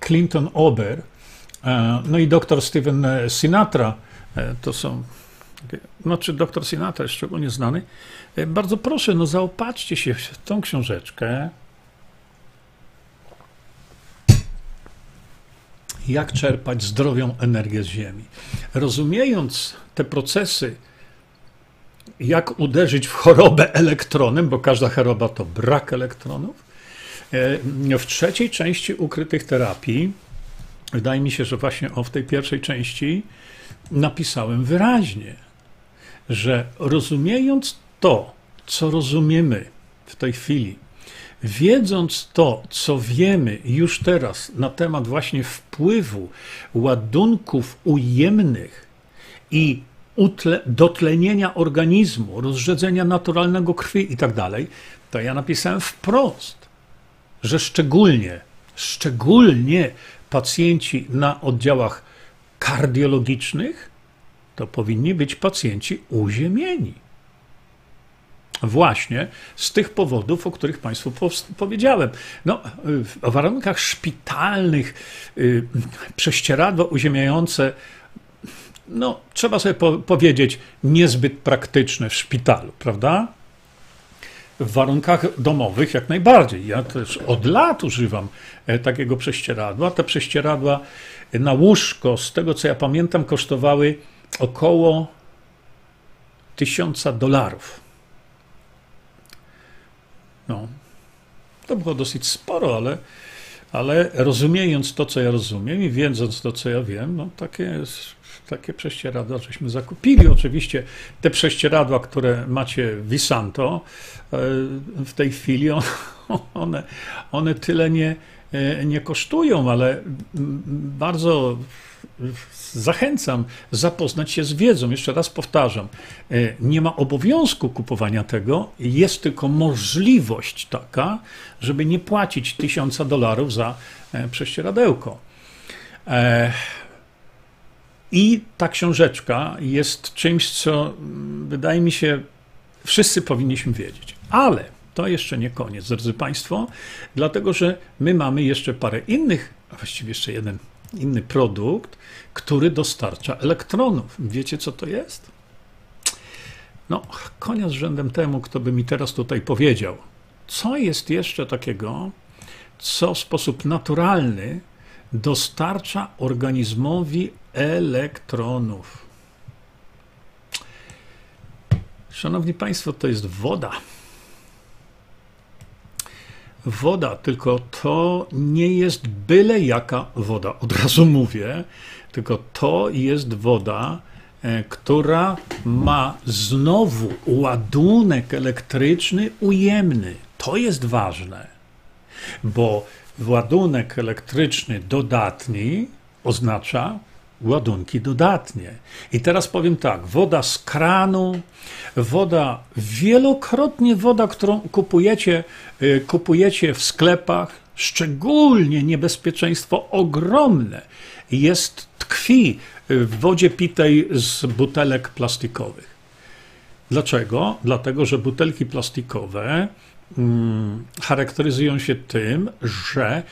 Clinton Ober, e, no i dr Steven Sinatra, e, to są, znaczy dr Sinatra jest szczególnie znany. E, bardzo proszę, no zaopatrzcie się w tą książeczkę. Jak czerpać zdrowią energię z Ziemi. Rozumiejąc te procesy, jak uderzyć w chorobę elektronem, bo każda choroba to brak elektronów. E, w trzeciej części ukrytych terapii, wydaje mi się, że właśnie o w tej pierwszej części napisałem wyraźnie, że rozumiejąc to, co rozumiemy w tej chwili, wiedząc to, co wiemy już teraz na temat właśnie wpływu ładunków ujemnych i utle, dotlenienia organizmu, rozrzedzenia naturalnego krwi i tak dalej, to ja napisałem wprost, że szczególnie, szczególnie pacjenci na oddziałach kardiologicznych to powinni być pacjenci uziemieni. Właśnie z tych powodów, o których Państwu powiedziałem. No, w warunkach szpitalnych y, prześcieradło uziemiające no, trzeba sobie po powiedzieć, niezbyt praktyczne w szpitalu, prawda? W warunkach domowych jak najbardziej. Ja też od lat używam e, takiego prześcieradła. Te prześcieradła na łóżko, z tego co ja pamiętam, kosztowały około tysiąca dolarów. No, to było dosyć sporo, ale, ale rozumiejąc to, co ja rozumiem i wiedząc to, co ja wiem, no takie jest takie prześcieradła żeśmy zakupili. Oczywiście te prześcieradła, które macie w Visanto, e, w tej chwili one, one tyle nie, e, nie kosztują, ale bardzo zachęcam zapoznać się z wiedzą. Jeszcze raz powtarzam, e, nie ma obowiązku kupowania tego, jest tylko możliwość taka, żeby nie płacić tysiąca dolarów za prześcieradełko. I ta książeczka jest czymś, co mm, wydaje mi się, wszyscy powinniśmy wiedzieć. Ale to jeszcze nie koniec, drodzy Państwo, dlatego że my mamy jeszcze parę innych, a właściwie jeszcze jeden inny produkt, który dostarcza elektronów. Wiecie, co to jest? No, konia z rzędem temu, kto by mi teraz tutaj powiedział, co jest jeszcze takiego, co w sposób naturalny dostarcza organizmowi elektronów. Szanowni Państwo, to jest woda. woda, tylko to nie jest byle jaka woda, od razu mówię, tylko to jest woda, e, która ma znowu ładunek elektryczny ujemny. To jest ważne, bo ładunek elektryczny dodatni oznacza ładunki dodatnie. I teraz powiem tak: woda z kranu, woda, wielokrotnie woda, którą kupujecie, y, kupujecie w sklepach, szczególnie niebezpieczeństwo ogromne jest tkwi w wodzie pitej z butelek plastikowych. Dlaczego? Dlatego, że butelki plastikowe mm, charakteryzują się tym, że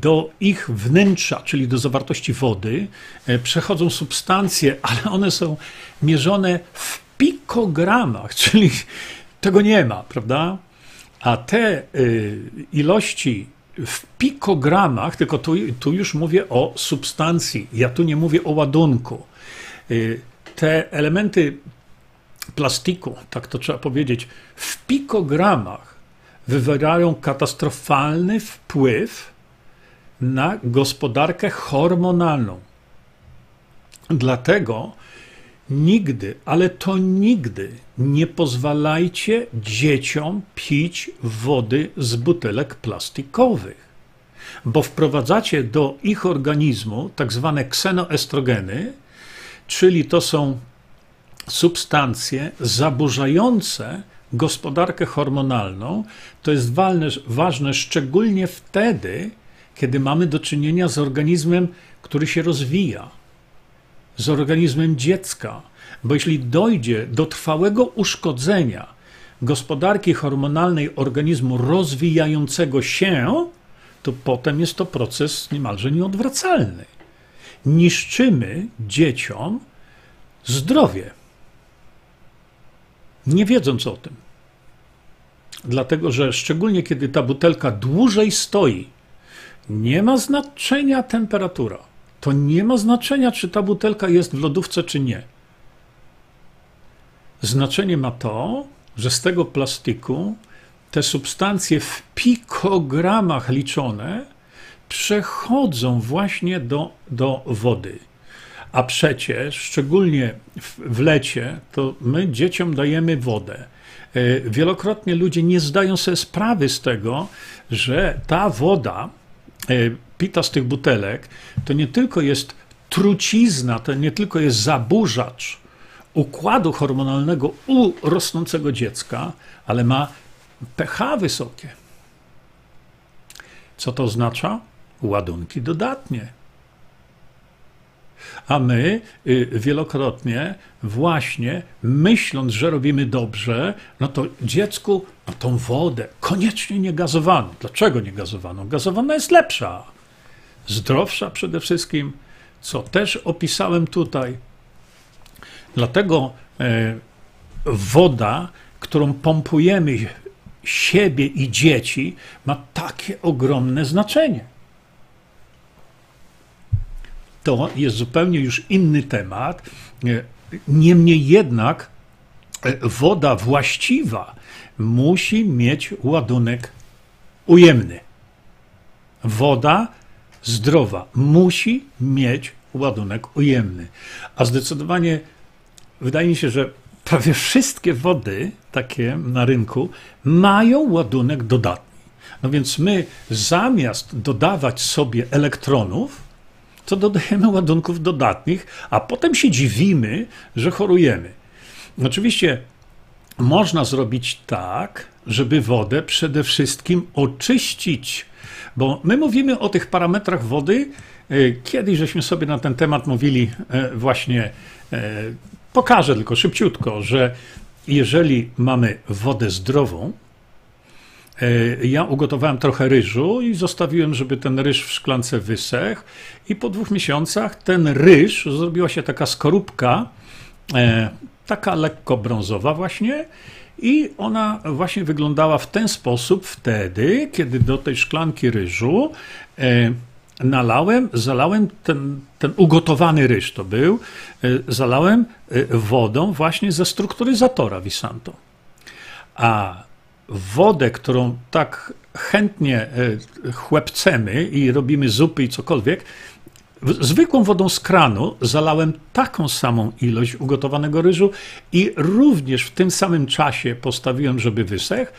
do ich wnętrza, czyli do zawartości wody, e, przechodzą substancje, ale one są mierzone w pikogramach, czyli tego nie ma, prawda? A te e, ilości w pikogramach, tylko tu, tu już mówię o substancji, ja tu nie mówię o ładunku. Te elementy plastiku, tak to trzeba powiedzieć, w pikogramach wywierają katastrofalny wpływ na gospodarkę hormonalną. Dlatego nigdy, ale to nigdy nie pozwalajcie dzieciom pić wody z butelek plastikowych, bo wprowadzacie do ich organizmu tak zwane ksenoestrogeny, czyli to są substancje zaburzające gospodarkę hormonalną. To jest ważne, ważne szczególnie wtedy, kiedy mamy do czynienia z organizmem, który się rozwija, z organizmem dziecka. Bo jeśli dojdzie do trwałego uszkodzenia gospodarki hormonalnej organizmu rozwijającego się, to potem jest to proces niemalże nieodwracalny. Niszczymy dzieciom zdrowie, nie wiedząc o tym. Dlatego, że szczególnie kiedy ta butelka dłużej stoi, nie ma znaczenia temperatura. To nie ma znaczenia, czy ta butelka jest w lodówce, czy nie. Znaczenie ma to, że z tego plastiku te substancje w pikogramach liczone przechodzą właśnie do, do wody. A przecież, szczególnie w, w lecie, to my dzieciom dajemy wodę. E, wielokrotnie ludzie nie zdają sobie sprawy z tego, że ta woda, pita z tych butelek, to nie tylko jest trucizna, to nie tylko jest zaburzacz układu hormonalnego u rosnącego dziecka, ale ma pH wysokie. Co to oznacza? Ładunki dodatnie. A my y, wielokrotnie właśnie myśląc, że robimy dobrze, no to dziecku no tą wodę koniecznie nie gazowaną. Dlaczego nie gazowaną? Gazowana jest lepsza, zdrowsza przede wszystkim, co też opisałem tutaj. Dlatego e, woda, którą pompujemy siebie i dzieci, ma takie ogromne znaczenie to jest zupełnie już inny temat. E, niemniej jednak woda właściwa musi mieć ładunek ujemny. Woda zdrowa musi mieć ładunek ujemny. A zdecydowanie wydaje mi się, że prawie wszystkie wody takie na rynku mają ładunek dodatni. No więc my zamiast dodawać sobie elektronów, to dodajemy ładunków dodatnich, a potem się dziwimy, że chorujemy. Oczywiście można zrobić tak, żeby wodę przede wszystkim oczyścić, bo my mówimy o tych parametrach wody. E, kiedyś żeśmy sobie na ten temat mówili e, właśnie, e, pokażę tylko szybciutko, że jeżeli mamy wodę zdrową, ja ugotowałem trochę ryżu i zostawiłem, żeby ten ryż w szklance wysechł. I po dwóch miesiącach ten ryż, zrobiła się taka skorupka, taka lekko brązowa właśnie. I ona właśnie wyglądała w ten sposób wtedy, kiedy do tej szklanki ryżu e, nalałem, zalałem ten, ten ugotowany ryż to był, zalałem wodą właśnie ze strukturyzatora Visanto. A wodę, którą tak chętnie chłepcemy i robimy zupy i cokolwiek, zwykłą wodą z kranu zalałem taką samą ilość ugotowanego ryżu i również w tym samym czasie postawiłem, żeby wysechł,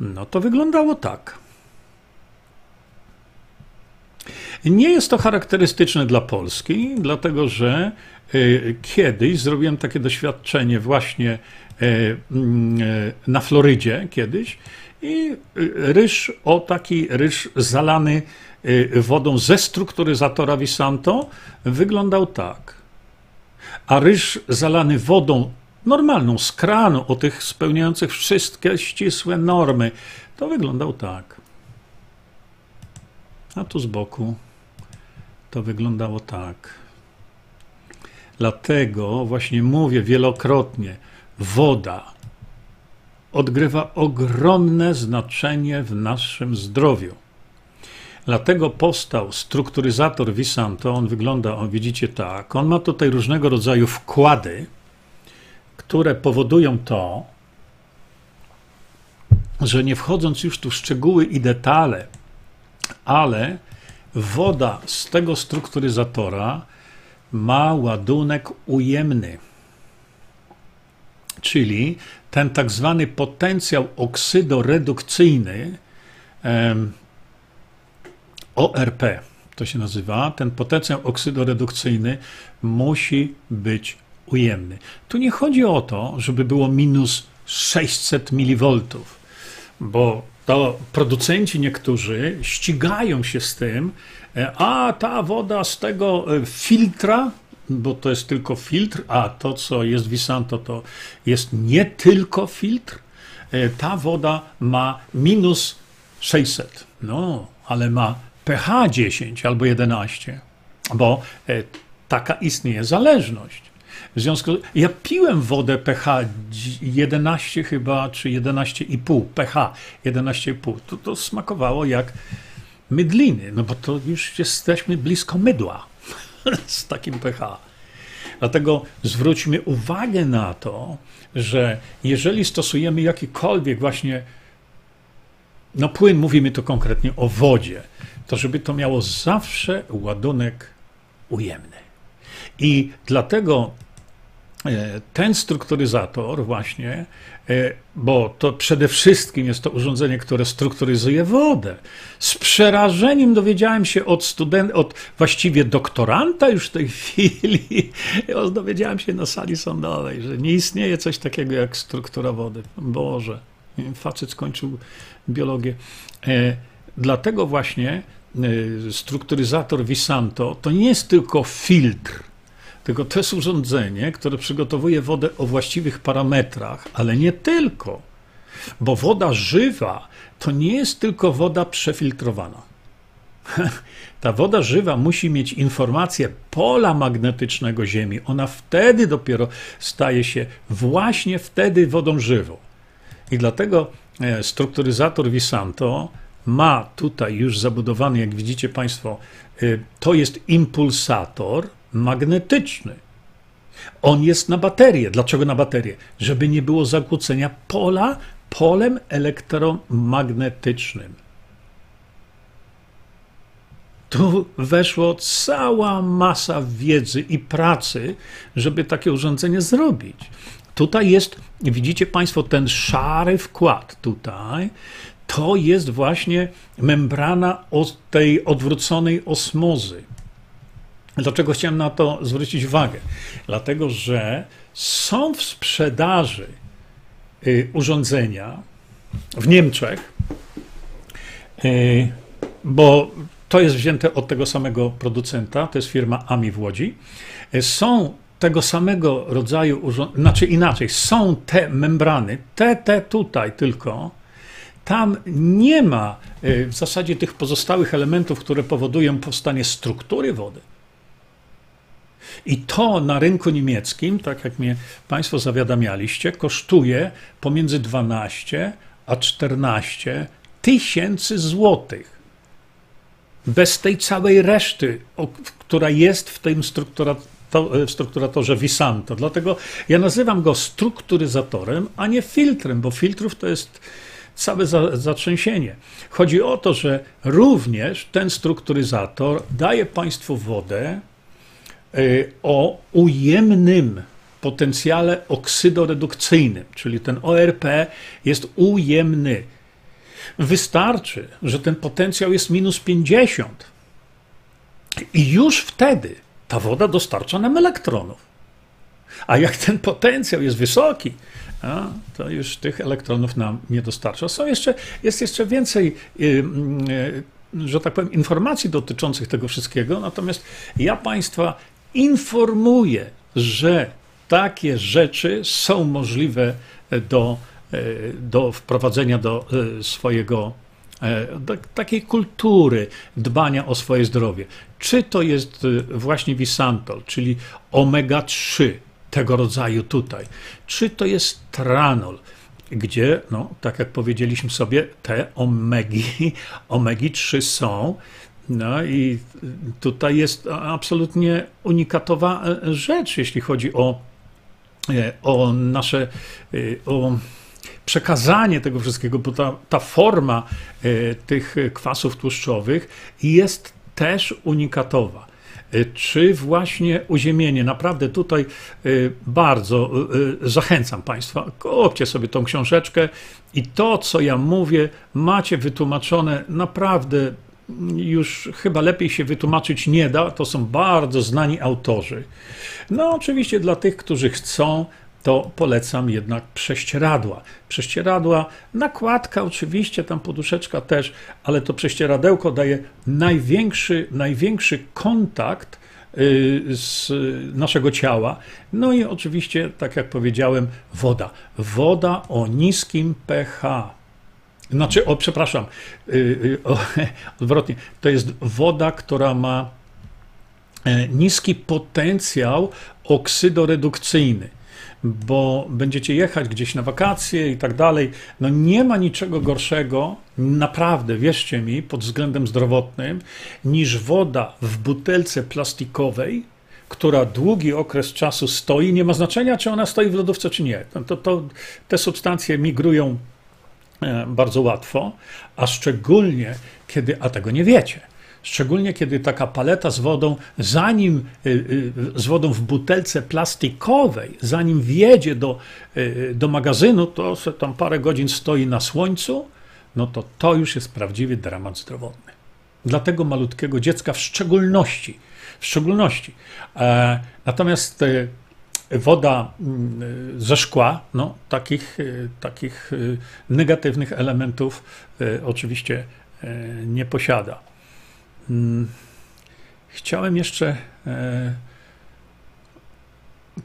no to wyglądało tak. Nie jest to charakterystyczne dla Polski, dlatego że y, kiedyś zrobiłem takie doświadczenie właśnie mm, y, na Florydzie kiedyś i ryż, o taki ryż zalany wodą ze strukturyzatora Visanto wyglądał tak. A ryż zalany wodą normalną, z kranu, o tych spełniających wszystkie ścisłe normy, to wyglądał tak. A tu z boku to wyglądało tak. Dlatego właśnie mówię wielokrotnie, woda odgrywa ogromne znaczenie w naszym zdrowiu. Dlatego powstał strukturyzator Visanto. On wygląda, on widzicie tak. On ma tutaj różnego rodzaju wkłady, które powodują to, że nie wchodząc już tu w szczegóły i detale, ale woda z tego strukturyzatora ma ładunek ujemny, czyli ten tak zwany potencjał oksydoredukcyjny, ORP to się nazywa, ten potencjał oksydoredukcyjny musi być ujemny. Tu nie chodzi o to, żeby było minus 600 mV, bo to producenci niektórzy ścigają się z tym, e, a ta woda z tego e, filtra, bo to jest tylko filtr, a to, co jest Visanto, to jest nie tylko filtr, e, ta woda ma minus 600. No, ale ma pH 10 albo 11, bo taka istnieje zależność. W związku ja piłem wodę pH 11 chyba, czy 11,5 pH 11,5. To, to smakowało jak mydliny, no bo to już jesteśmy blisko mydła z takim pH. Dlatego zwróćmy uwagę na to, że jeżeli stosujemy jakikolwiek właśnie no płyn, mówimy tu konkretnie o wodzie, to żeby to miało zawsze ładunek ujemny. I dlatego E, ten strukturyzator właśnie, bo to przede wszystkim jest to urządzenie, które strukturyzuje wodę. Z przerażeniem dowiedziałem się od studenta, od właściwie doktoranta już w tej chwili, dowiedziałem się na sali sądowej, że nie istnieje coś takiego jak struktura wody. Boże, facet skończył biologię. E, dlatego właśnie strukturyzator Visanto to nie jest tylko filtr, tylko to jest urządzenie, które przygotowuje wodę o właściwych parametrach, ale nie tylko. Bo woda żywa to nie jest tylko woda przefiltrowana. Ta woda żywa musi mieć informację pola magnetycznego Ziemi. Ona wtedy dopiero staje się właśnie wtedy wodą żywą. I dlatego e, strukturyzator Visanto ma tutaj już zabudowany, jak widzicie Państwo, e, to jest impulsator, magnetyczny. On jest na baterię. Dlaczego na baterię? Żeby nie było zakłócenia pola polem elektromagnetycznym. Tu weszło cała masa wiedzy i pracy, żeby takie urządzenie zrobić. Tutaj jest, widzicie Państwo, ten szary wkład tutaj, to jest właśnie membrana tej odwróconej osmozy. Dlaczego chciałem na to zwrócić uwagę? Dlatego, że są w sprzedaży y, urządzenia w Niemczech, y, bo to jest wzięte od tego samego producenta, to jest firma AMI w Łodzi. Y, są tego samego rodzaju urządzenia, znaczy inaczej, są te membrany, te, te tutaj tylko, tam nie ma w zasadzie tych pozostałych elementów, które powodują powstanie struktury wody. I to na rynku niemieckim, tak jak mnie Państwo zawiadamialiście, kosztuje pomiędzy 12 a 14 tysięcy złotych. Bez tej całej reszty, która jest w tym strukturatorze Visanto. Dlatego ja nazywam go strukturyzatorem, a nie filtrem, bo filtrów to jest całe zatrzęsienie. Chodzi o to, że również ten strukturyzator daje Państwu wodę o ujemnym potencjale oksydoredukcyjnym, czyli ten ORP jest ujemny. Wystarczy, że ten potencjał jest minus 50 i już wtedy ta woda dostarcza nam elektronów. A jak ten potencjał jest wysoki, to już tych elektronów nam nie dostarcza. Są jeszcze, jest jeszcze więcej, y, y, że tak powiem, informacji dotyczących tego wszystkiego, natomiast ja Państwa informuję, że takie rzeczy są możliwe do, y, do wprowadzenia do swojego do takiej kultury dbania o swoje zdrowie. Czy to jest właśnie Visantol, czyli omega-3, tego rodzaju tutaj. Czy to jest tranol, gdzie, no, tak jak powiedzieliśmy sobie, te omegi, omegi 3 są. No i tutaj jest absolutnie unikatowa e, rzecz, jeśli chodzi o, e, o nasze, e, o przekazanie tego wszystkiego, bo ta, ta forma tych kwasów tłuszczowych jest też unikatowa. Czy właśnie uziemienie. Naprawdę tutaj bardzo zachęcam Państwa, kupcie sobie tą książeczkę i to, co ja mówię, macie wytłumaczone naprawdę już chyba lepiej się wytłumaczyć nie da. To są bardzo znani autorzy. No, oczywiście dla tych, którzy chcą, to polecam jednak prześcieradła. Prześcieradła, nakładka oczywiście, tam poduszeczka też, ale to prześcieradełko daje największy, największy kontakt y, z naszego ciała. No i oczywiście, tak jak powiedziałem, woda. Woda o niskim pH. Znaczy, o, przepraszam, y, y, o, odwrotnie, to jest woda, która ma e, niski potencjał oksydoredukcyjny bo będziecie jechać gdzieś na wakacje i tak dalej. No nie ma niczego gorszego, naprawdę, wierzcie mi, pod względem zdrowotnym, niż woda w butelce plastikowej, która długi okres czasu stoi. Nie ma znaczenia, czy ona stoi w lodówce, czy nie. To, to, te substancje migrują bardzo łatwo, a szczególnie kiedy, a tego nie wiecie Szczególnie kiedy taka paleta z wodą, zanim y, y, z wodą w butelce plastikowej, zanim wjedzie do, do magazynu, to tam parę godzin stoi na słońcu, no to to już jest prawdziwy dramat zdrowotny. Dla tego malutkiego dziecka w szczególności. W szczególności. E, natomiast e, woda mm, ze szkła, no, takich, e, takich negatywnych elementów oczywiście nie posiada. Mm, chciałem jeszcze e,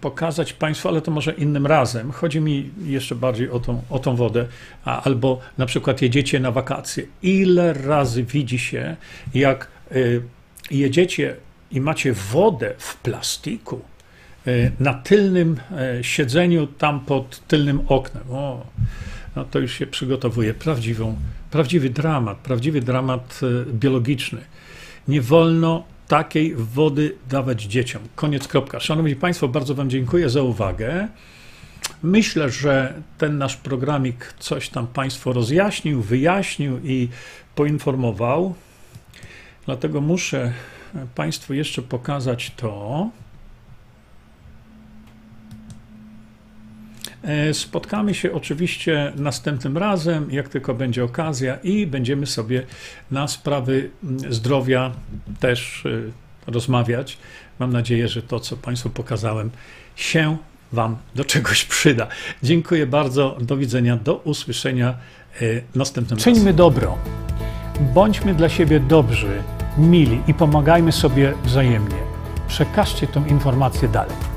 pokazać Państwu, ale to może innym razem. Chodzi mi jeszcze bardziej o tą, o tą wodę, albo na przykład jedziecie na wakacje. Ile razy widzi się, jak jedziecie i macie wodę w plastiku na tylnym y, siedzeniu, tam pod tylnym oknem. O, no to już się przygotowuje prawdziwą, prawdziwy dramat, prawdziwy dramat biologiczny. Nie wolno takiej wody dawać dzieciom. Koniec, kropka. Szanowni Państwo, bardzo Wam dziękuję za uwagę. Myślę, że ten nasz programik coś tam Państwu rozjaśnił, wyjaśnił i poinformował. Dlatego muszę Państwu jeszcze pokazać to. Spotkamy się oczywiście następnym razem, jak tylko będzie okazja, i będziemy sobie na sprawy mm, zdrowia też e, rozmawiać. Mam nadzieję, że to, co Państwu pokazałem, się Wam do czegoś przyda. Dziękuję bardzo. Do widzenia. Do usłyszenia e, następnym razem. Czyńmy dobro. Bądźmy dla siebie dobrzy, mili i pomagajmy sobie wzajemnie. Przekażcie tę informację dalej.